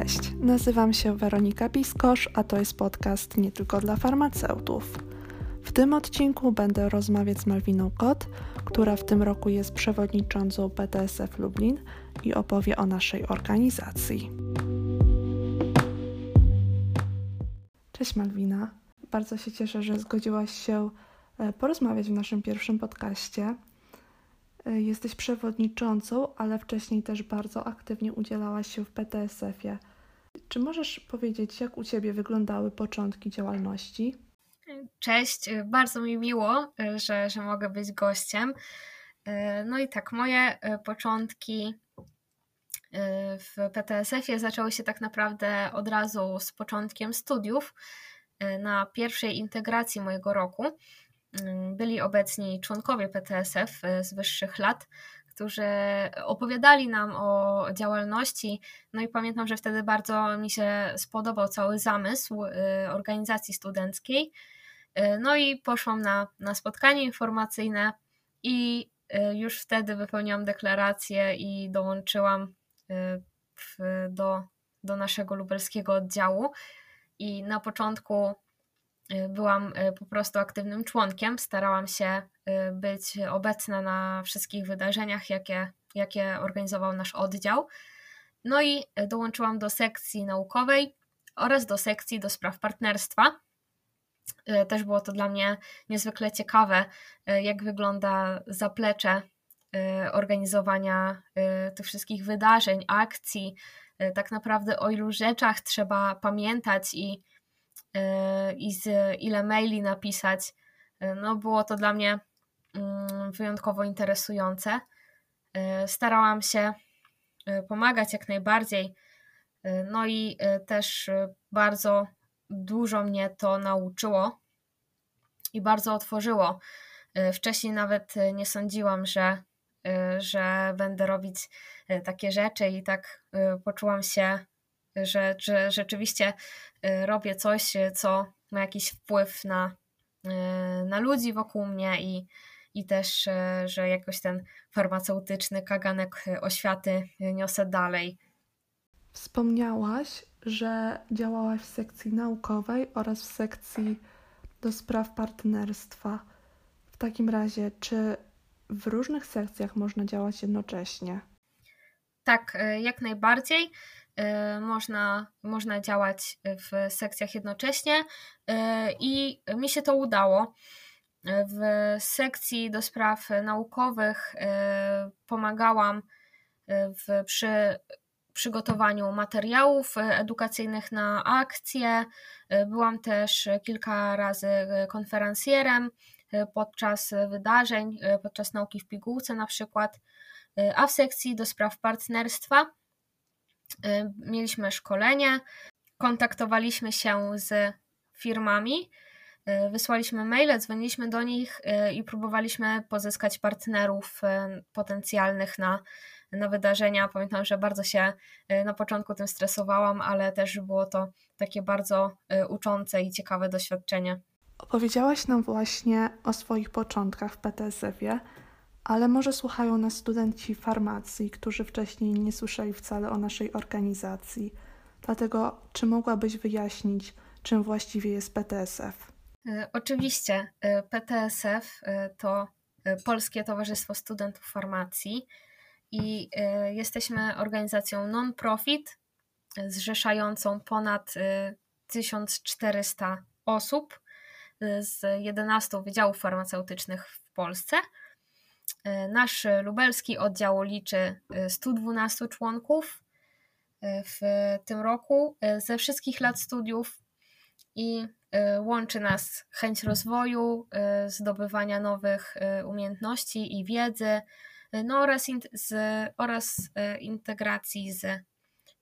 Cześć, nazywam się Weronika Piskosz, a to jest podcast nie tylko dla farmaceutów. W tym odcinku będę rozmawiać z Malwiną Kot, która w tym roku jest przewodniczącą PTSF Lublin i opowie o naszej organizacji. Cześć Malwina, bardzo się cieszę, że zgodziłaś się e, porozmawiać w naszym pierwszym podcaście. E, jesteś przewodniczącą, ale wcześniej też bardzo aktywnie udzielałaś się w PTSF-ie. Czy możesz powiedzieć, jak u Ciebie wyglądały początki działalności? Cześć, bardzo mi miło, że, że mogę być gościem. No i tak, moje początki w PTSF-ie zaczęły się tak naprawdę od razu z początkiem studiów. Na pierwszej integracji mojego roku byli obecni członkowie PTSF z wyższych lat, którzy opowiadali nam o działalności. No i pamiętam, że wtedy bardzo mi się spodobał cały zamysł organizacji studenckiej. E, no i poszłam na, na spotkanie informacyjne i e, już wtedy wypełniłam deklarację i dołączyłam e, w, do, do naszego lubelskiego oddziału. I na początku byłam po prostu aktywnym członkiem. Starałam się być obecna na wszystkich wydarzeniach, jakie, jakie organizował nasz oddział. No i dołączyłam do sekcji naukowej oraz do sekcji do spraw partnerstwa. Też było to dla mnie niezwykle ciekawe, jak wygląda zaplecze organizowania tych wszystkich wydarzeń, akcji, tak naprawdę o ilu rzeczach trzeba pamiętać i, i z ile maili napisać. No, było to dla mnie mm, wyjątkowo interesujące. Starałam się pomagać jak najbardziej. No i też bardzo dużo mnie to nauczyło i bardzo otworzyło. Wcześniej nawet nie sądziłam, że, że będę robić takie rzeczy i tak poczułam się, że, że rzeczywiście robię coś, co ma jakiś wpływ na, na ludzi wokół mnie i, i też, że jakoś ten farmaceutyczny kaganek oświaty niosę dalej. Wspomniałaś, że działałaś w sekcji naukowej oraz w sekcji do spraw partnerstwa. W takim razie, czy w różnych sekcjach można działać jednocześnie? Tak, e, jak najbardziej. E, można, można działać w sekcjach jednocześnie e, i mi się to udało. W sekcji do spraw naukowych pomagałam w, przy przygotowaniu materiałów edukacyjnych na akcje. Byłam też kilka razy konferencjerem podczas wydarzeń, podczas nauki w pigułce na przykład, a w sekcji do spraw partnerstwa mieliśmy szkolenie, kontaktowaliśmy się z firmami, wysłaliśmy maile, dzwoniliśmy do nich i próbowaliśmy pozyskać partnerów potencjalnych na na wydarzenia. Pamiętam, że bardzo się y, na początku tym stresowałam, ale też było to takie bardzo y, uczące i ciekawe doświadczenie. Opowiedziałaś nam właśnie o swoich początkach w PTSF-ie, ale może słuchają nas studenci farmacji, którzy wcześniej nie słyszeli wcale o naszej organizacji. Dlatego, czy mogłabyś wyjaśnić, czym właściwie jest PTSF? Y, oczywiście. PTSF to Polskie Towarzystwo Studentów Farmacji i jesteśmy organizacją non-profit zrzeszającą ponad 1400 y, osób z 11 wydziałów farmaceutycznych w Polsce. Nasz lubelski oddział liczy 112 członków w tym roku ze wszystkich lat studiów i łączy nas chęć rozwoju, zdobywania nowych umiejętności i wiedzy, no oraz, in, z, oraz e, integracji z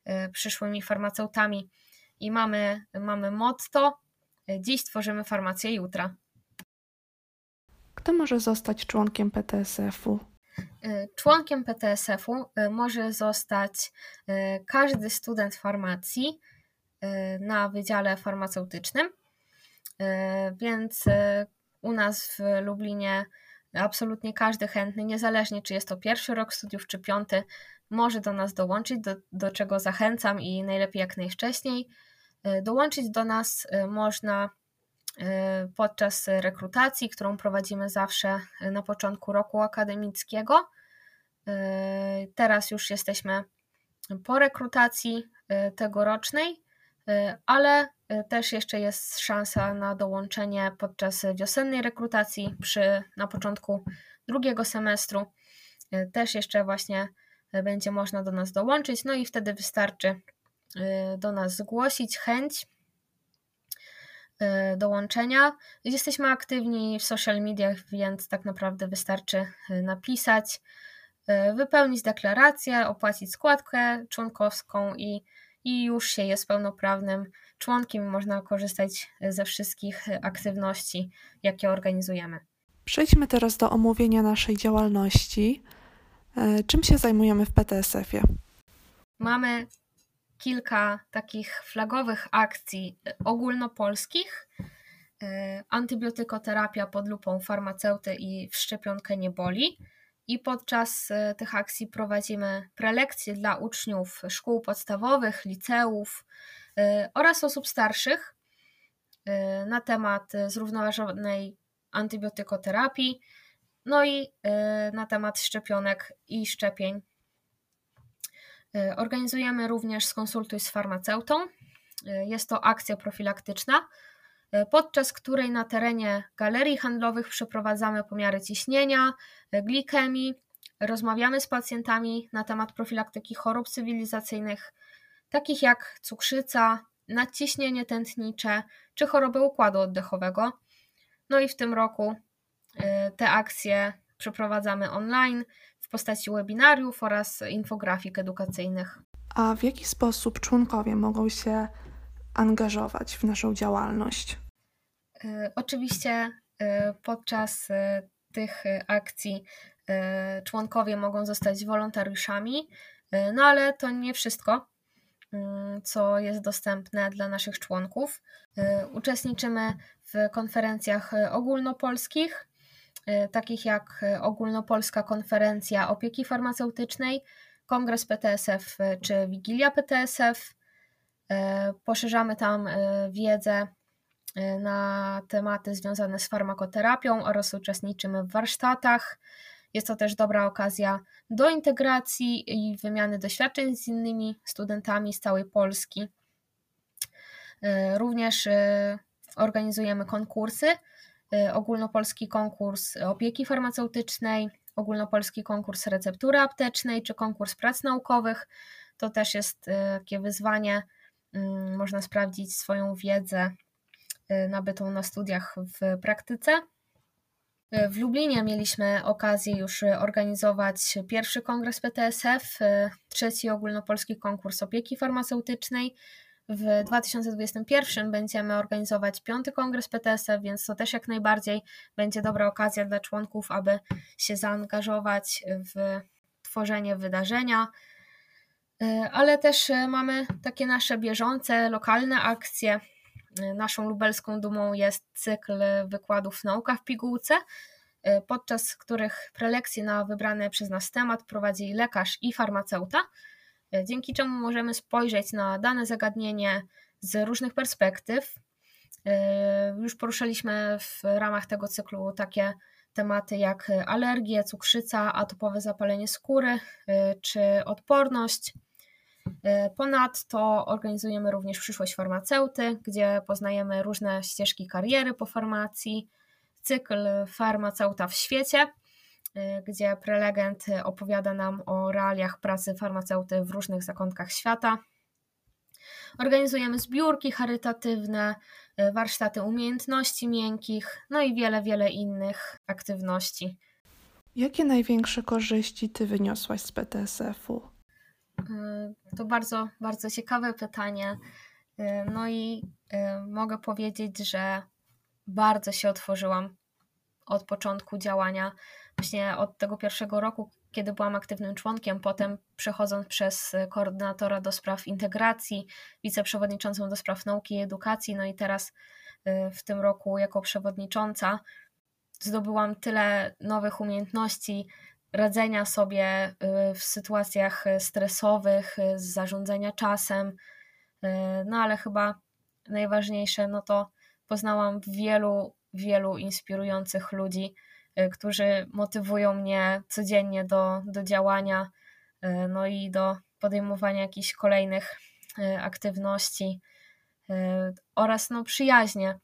e, przyszłymi farmaceutami. I mamy, mamy motto: e, Dziś tworzymy farmację jutra. Kto może zostać członkiem PTSF-u? Członkiem PTSF-u może zostać każdy student farmacji na wydziale farmaceutycznym. Więc u nas w Lublinie absolutnie każdy chętny, niezależnie czy jest to pierwszy rok studiów, czy piąty, może do nas dołączyć, do, do czego zachęcam i najlepiej jak najwcześniej. Dołączyć do nas można podczas rekrutacji, którą prowadzimy zawsze na początku roku akademickiego. Teraz już jesteśmy po rekrutacji tegorocznej, ale też jeszcze jest szansa na dołączenie podczas wiosennej rekrutacji przy, na początku drugiego semestru. Też jeszcze właśnie będzie można do nas dołączyć, no i wtedy wystarczy do nas zgłosić chęć Y, dołączenia. Jesteśmy aktywni w social mediach, więc tak naprawdę wystarczy y, napisać, y, wypełnić deklarację, opłacić składkę członkowską i, i już się jest pełnoprawnym członkiem. Można korzystać ze wszystkich aktywności, jakie organizujemy. Przejdźmy teraz do omówienia naszej działalności. Czym się zajmujemy w PTSF-ie? Mamy kilka takich flagowych akcji e, ogólnopolskich. E, antybiotykoterapia pod lupą farmaceuty i w szczepionkę nie boli. I podczas e, tych akcji prowadzimy prelekcje dla uczniów szkół podstawowych, liceów oraz osób starszych na temat zrównoważonej antybiotykoterapii, no i na temat szczepionek i szczepień organizujemy również skonsultuj z farmaceutą. E, jest to akcja profilaktyczna, e, podczas której na terenie galerii handlowych przeprowadzamy pomiary ciśnienia, glikemii, rozmawiamy z pacjentami na temat profilaktyki chorób cywilizacyjnych, takich jak cukrzyca, nadciśnienie tętnicze czy choroby układu oddechowego. No i w tym roku te akcje przeprowadzamy online postaci webinariów oraz infografik edukacyjnych. A w jaki sposób członkowie mogą się angażować w naszą działalność? E, oczywiście e, podczas e, tych akcji członkowie mogą zostać wolontariuszami, no ale to nie wszystko, mm, co jest dostępne dla naszych członków. Uczestniczymy w konferencjach ogólnopolskich, takich jak y, Ogólnopolska Konferencja Opieki Farmaceutycznej, Kongres PTSF y, czy Wigilia PTSF. Poszerzamy tam wiedzę na tematy związane z farmakoterapią oraz uczestniczymy w warsztatach. Jest to też dobra okazja do integracji i wymiany doświadczeń z innymi studentami z całej Polski. Również organizujemy konkursy ogólnopolski konkurs opieki farmaceutycznej, ogólnopolski konkurs receptury aptecznej czy konkurs prac naukowych. To też jest y, takie wyzwanie. Mm, można sprawdzić swoją wiedzę y, nabytą na studiach w praktyce. W Lublinie mieliśmy okazję już organizować pierwszy kongres PTSF, trzeci ogólnopolski konkurs opieki farmaceutycznej. W 2021 będziemy organizować piąty kongres PTSF, więc to też jak najbardziej będzie dobra okazja dla członków, aby się zaangażować w tworzenie wydarzenia. E, ale też e, mamy takie nasze bieżące, lokalne akcje. E, naszą lubelską dumą jest cykl wykładów Nauka w pigułce, podczas których prelekcje na wybrany przez nas temat prowadzi lekarz i farmaceuta dzięki czemu możemy spojrzeć na dane zagadnienie z różnych perspektyw. E, już poruszaliśmy w ramach tego cyklu takie tematy jak alergie, cukrzyca, atopowe zapalenie skóry e, czy odporność. E, ponadto organizujemy również przyszłość farmaceuty, gdzie poznajemy różne ścieżki kariery po farmacji, cykl farmaceuta w świecie, gdzie prelegent opowiada nam o realiach pracy farmaceuty w różnych zakątkach świata. Organizujemy zbiórki charytatywne, y, warsztaty umiejętności miękkich, no i wiele, wiele innych aktywności. Jakie największe korzyści Ty wyniosłaś z PTSF-u? Y, to bardzo, bardzo ciekawe pytanie. No i mogę powiedzieć, że bardzo się otworzyłam od początku działania właśnie od tego pierwszego roku, kiedy byłam aktywnym członkiem, potem przechodząc przez koordynatora do spraw integracji, wiceprzewodniczącą do spraw nauki i edukacji, no i teraz y, w tym roku jako przewodnicząca. zdobyłam tyle nowych umiejętności radzenia sobie y, w sytuacjach stresowych, z zarządzania czasem. No ale chyba najważniejsze, no to poznałam wielu, wielu inspirujących ludzi, którzy motywują mnie codziennie do, do działania, no i do podejmowania jakichś kolejnych aktywności oraz no, przyjaźnie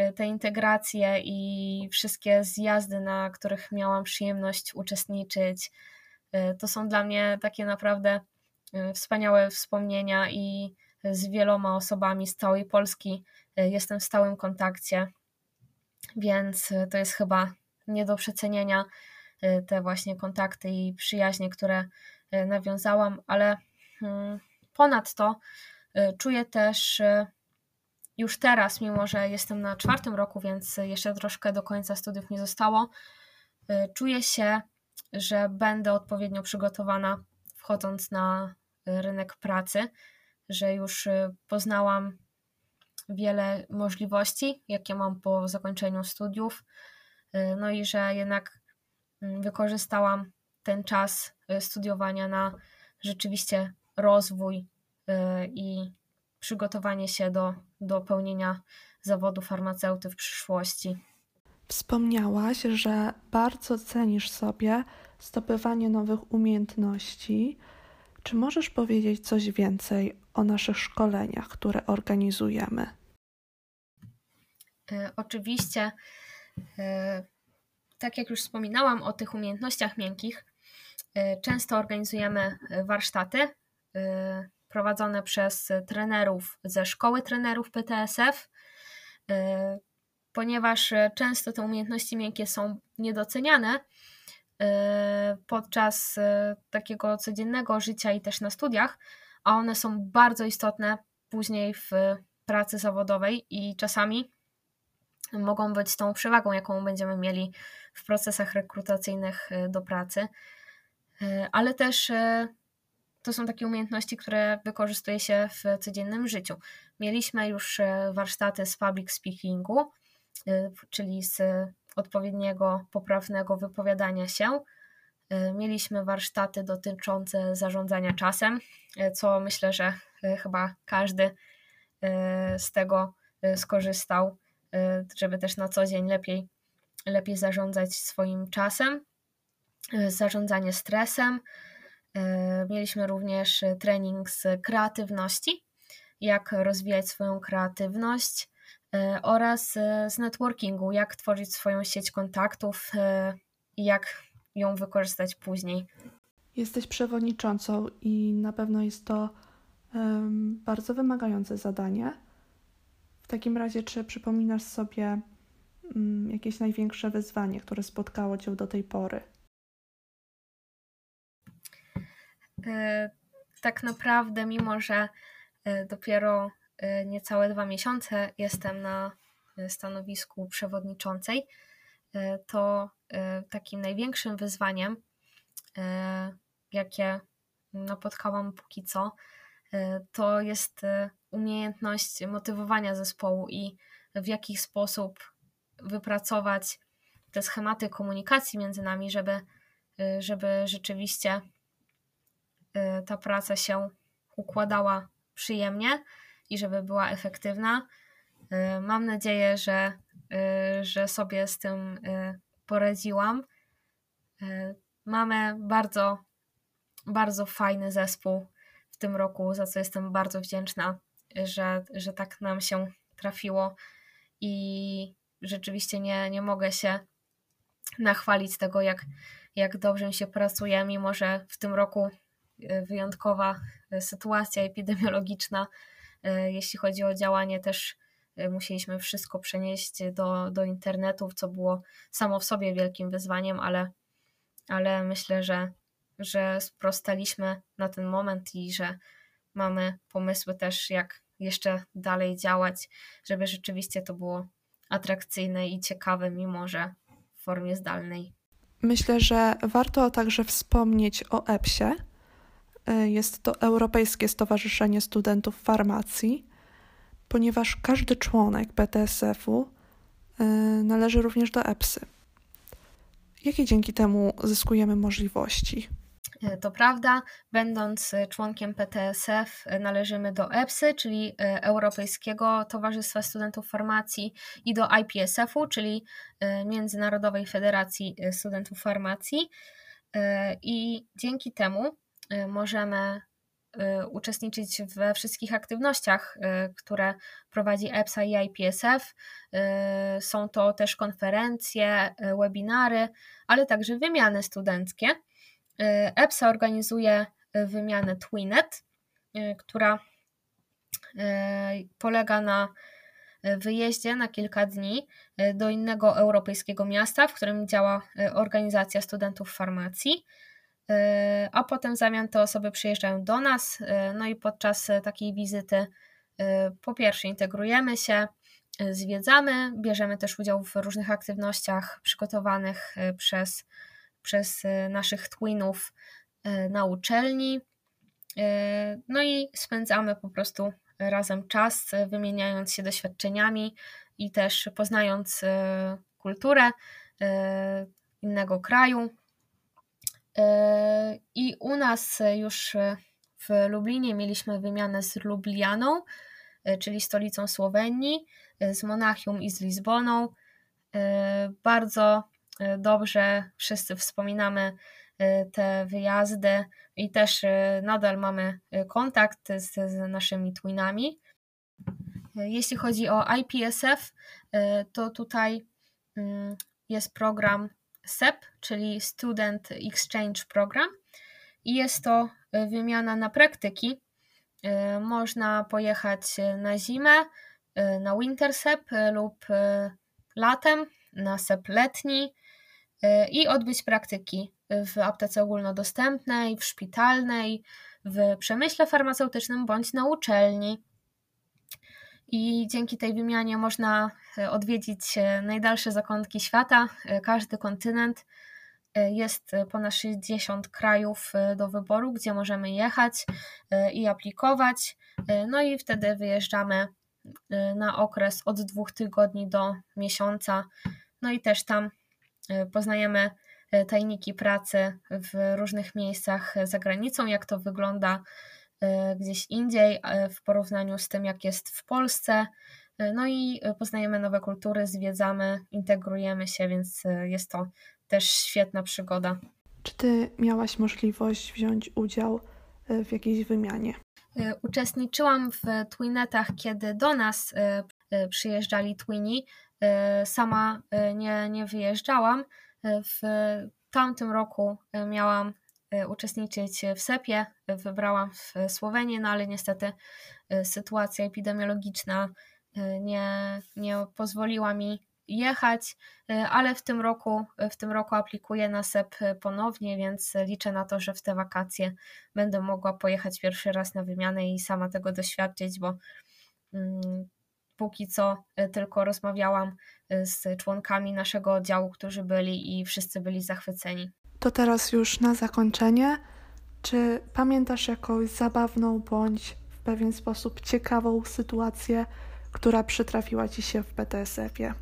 Y, te integracje i wszystkie zjazdy, na których miałam przyjemność uczestniczyć, y, to są dla mnie takie naprawdę y, wspaniałe wspomnienia i z wieloma osobami z całej Polski jestem w stałym kontakcie, więc to jest chyba nie do przecenienia te właśnie kontakty i przyjaźnie, które nawiązałam, ale mm, ponadto czuję też już teraz, mimo że jestem na czwartym roku, więc jeszcze troszkę do końca studiów nie zostało, y, czuję się, że będę odpowiednio przygotowana wchodząc na rynek pracy, że już y, poznałam wiele możliwości, jakie mam po zakończeniu studiów, y, no i że jednak mm, wykorzystałam ten czas studiowania na rzeczywiście rozwój i przygotowanie się do, do pełnienia zawodu farmaceuty w przyszłości. Wspomniałaś, że bardzo cenisz sobie zdobywanie nowych umiejętności. Czy możesz powiedzieć coś więcej o naszych szkoleniach, które organizujemy? Oczywiście, tak jak już wspominałam o tych umiejętnościach miękkich, e, często organizujemy warsztaty prowadzone przez trenerów ze szkoły trenerów PTSF, ponieważ często te umiejętności miękkie są niedoceniane podczas takiego codziennego życia i też na studiach, a one są bardzo istotne później w pracy zawodowej i czasami mogą być tą przewagą, jaką będziemy mieli w procesach rekrutacyjnych do pracy, ale też to są takie umiejętności, które wykorzystuje się w codziennym życiu. Mieliśmy już e, warsztaty z public speakingu, e, czyli z odpowiedniego, poprawnego wypowiadania się. E, mieliśmy warsztaty dotyczące zarządzania czasem, co myślę, że chyba każdy z tego skorzystał, żeby też na co dzień lepiej, lepiej zarządzać swoim czasem. Zarządzanie stresem, E, mieliśmy również trening z kreatywności, jak rozwijać swoją kreatywność oraz z networkingu, jak tworzyć swoją sieć kontaktów i jak ją wykorzystać później. Jesteś przewodniczącą i na pewno jest to um, bardzo wymagające zadanie. W takim razie, czy przypominasz sobie um, jakieś największe wyzwanie, które spotkało Cię do tej pory? E, tak naprawdę, mimo że e, dopiero e, niecałe dwa miesiące jestem na stanowisku przewodniczącej, to takim największym wyzwaniem, jakie napotkałam póki co, to jest umiejętność motywowania zespołu i w jaki sposób wypracować te schematy komunikacji między nami, żeby, żeby rzeczywiście Y, ta praca się układała przyjemnie i żeby była efektywna. Y, mam nadzieję, że, y, że sobie z tym poradziłam. Mamy bardzo, bardzo fajny zespół tym roku, za co jestem bardzo wdzięczna, że, że tak nam się trafiło i rzeczywiście nie, nie mogę się nachwalić tego, jak, jak dobrze mi się pracuje, mimo że w tym roku E, wyjątkowa e, sytuacja epidemiologiczna. E, jeśli chodzi o działanie, też musieliśmy wszystko przenieść do, do internetu, co było samo w sobie wielkim wyzwaniem, ale, ale myślę, że, że sprostaliśmy na ten moment i że mamy pomysły też, jak jeszcze dalej działać, żeby rzeczywiście to było atrakcyjne i ciekawe, mimo że w formie zdalnej. Myślę, że warto także wspomnieć o EPSie, jest to Europejskie Stowarzyszenie Studentów Farmacji, ponieważ każdy członek PTSF-u e, należy również do EPSy. Jakie dzięki temu zyskujemy możliwości? E, to prawda, będąc członkiem PTSF należymy do EPSY, czyli Europejskiego Towarzystwa Studentów Farmacji i do IPSF-u, czyli Międzynarodowej Federacji Studentów Farmacji. I dzięki temu możemy uczestniczyć we wszystkich aktywnościach, które prowadzi EPSA i IPSF. Są to też konferencje, webinary, ale także wymiany studenckie. EPSA organizuje wymianę Twinet, która polega na wyjeździe na kilka dni do innego europejskiego miasta, w którym działa organizacja studentów farmacji. A potem w zamian te osoby przyjeżdżają do nas, no i podczas takiej wizyty po pierwsze integrujemy się, zwiedzamy, bierzemy też udział w różnych aktywnościach przygotowanych przez, przez naszych twinów na uczelni, no i spędzamy po prostu razem czas, wymieniając się doświadczeniami i też poznając kulturę innego kraju, E, I u nas już w Lublinie mieliśmy wymianę z Lublianą, e, czyli stolicą Słowenii, e, z Monachium i z Lizboną. Bardzo dobrze wszyscy wspominamy te wyjazdy i też nadal mamy kontakt z, z naszymi twinami. Jeśli chodzi o IPSF, to tutaj mm, jest program SEP, czyli Student Exchange Program. I jest to e, wymiana na praktyki. E, można pojechać na zimę, e, na Winter SEP lub latem na SEP letni i odbyć praktyki w aptece ogólnodostępnej, w szpitalnej, w przemyśle farmaceutycznym bądź na uczelni i dzięki tej wymianie można e, odwiedzić e, najdalsze zakątki świata, e, każdy kontynent. Jest ponad 60 krajów do wyboru, gdzie możemy jechać i aplikować. No i wtedy wyjeżdżamy na okres od dwóch tygodni do miesiąca. No i też tam poznajemy tajniki pracy w różnych miejscach za granicą, jak to wygląda E, gdzieś indziej e, w porównaniu z tym, jak jest w Polsce. E, no i poznajemy nowe kultury, zwiedzamy, integrujemy się, więc jest to też świetna przygoda. Czy ty miałaś możliwość wziąć udział w jakiejś wymianie? Uczestniczyłam w Twinetach, kiedy do nas przyjeżdżali Twini. Sama nie, nie wyjeżdżałam. W tamtym roku miałam Y, uczestniczyć w SEP-ie. Wybrałam w Słowenię, no ale niestety y, sytuacja epidemiologiczna y, nie, nie pozwoliła mi jechać, ale w tym roku w tym roku aplikuję na SEP ponownie, więc liczę na to, że w te wakacje będę mogła pojechać pierwszy raz na wymianę i sama tego doświadczyć, bo mm, póki co tylko rozmawiałam z członkami naszego oddziału, którzy byli i wszyscy byli zachwyceni. To teraz już na zakończenie. Czy pamiętasz jakąś zabawną bądź w pewien sposób ciekawą sytuację, która przytrafiła ci się w PTSF-ie?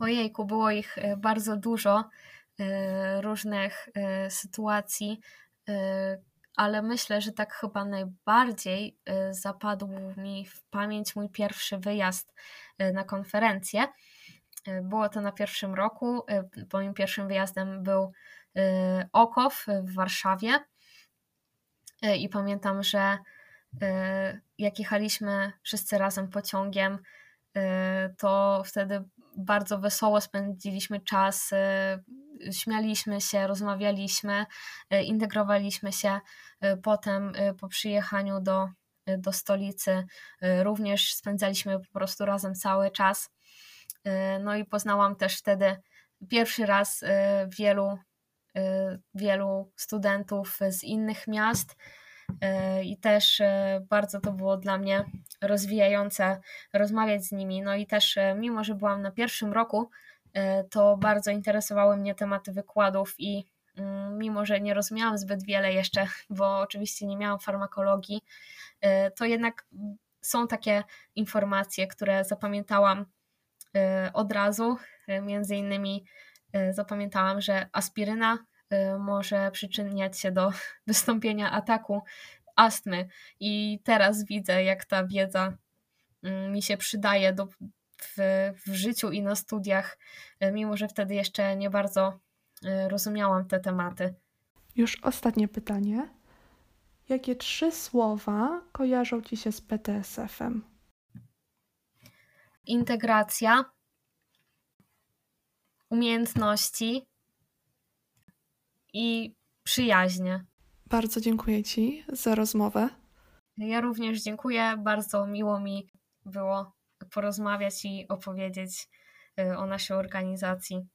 Ojejku, było ich e, bardzo dużo, e, różnych e, sytuacji, ale myślę, że tak chyba najbardziej zapadł mi w pamięć mój pierwszy wyjazd na konferencję. Było to na pierwszym roku. Moim pierwszym wyjazdem był Y, Okow w Warszawie. Y, I pamiętam, że y, jak jechaliśmy wszyscy razem pociągiem, to wtedy bardzo wesoło spędziliśmy czas, śmialiśmy się, rozmawialiśmy, integrowaliśmy się. Potem po przyjechaniu do, do stolicy również spędzaliśmy po prostu razem cały czas. No i poznałam też wtedy pierwszy raz wielu wielu studentów z innych miast i też bardzo to było dla mnie rozwijające rozmawiać z nimi. No i też, mimo że byłam na pierwszym roku, to bardzo interesowały mnie tematy wykładów i mm, mimo, że nie rozumiałam zbyt wiele jeszcze, bo oczywiście nie miałam farmakologii, to jednak są takie informacje, które zapamiętałam od razu, między innymi zapamiętałam, że aspiryna może przyczyniać się do wystąpienia ataku astmy. I teraz widzę, jak ta wiedza mm, mi się przydaje do, w, w życiu i na studiach, mimo że wtedy jeszcze nie bardzo rozumiałam te tematy. Już ostatnie pytanie. Jakie trzy słowa kojarzą ci się z PTSF-em? Integracja, umiejętności i przyjaźnie. Bardzo dziękuję Ci za rozmowę. Ja również dziękuję. Bardzo miło mi było porozmawiać i opowiedzieć y, o naszej organizacji.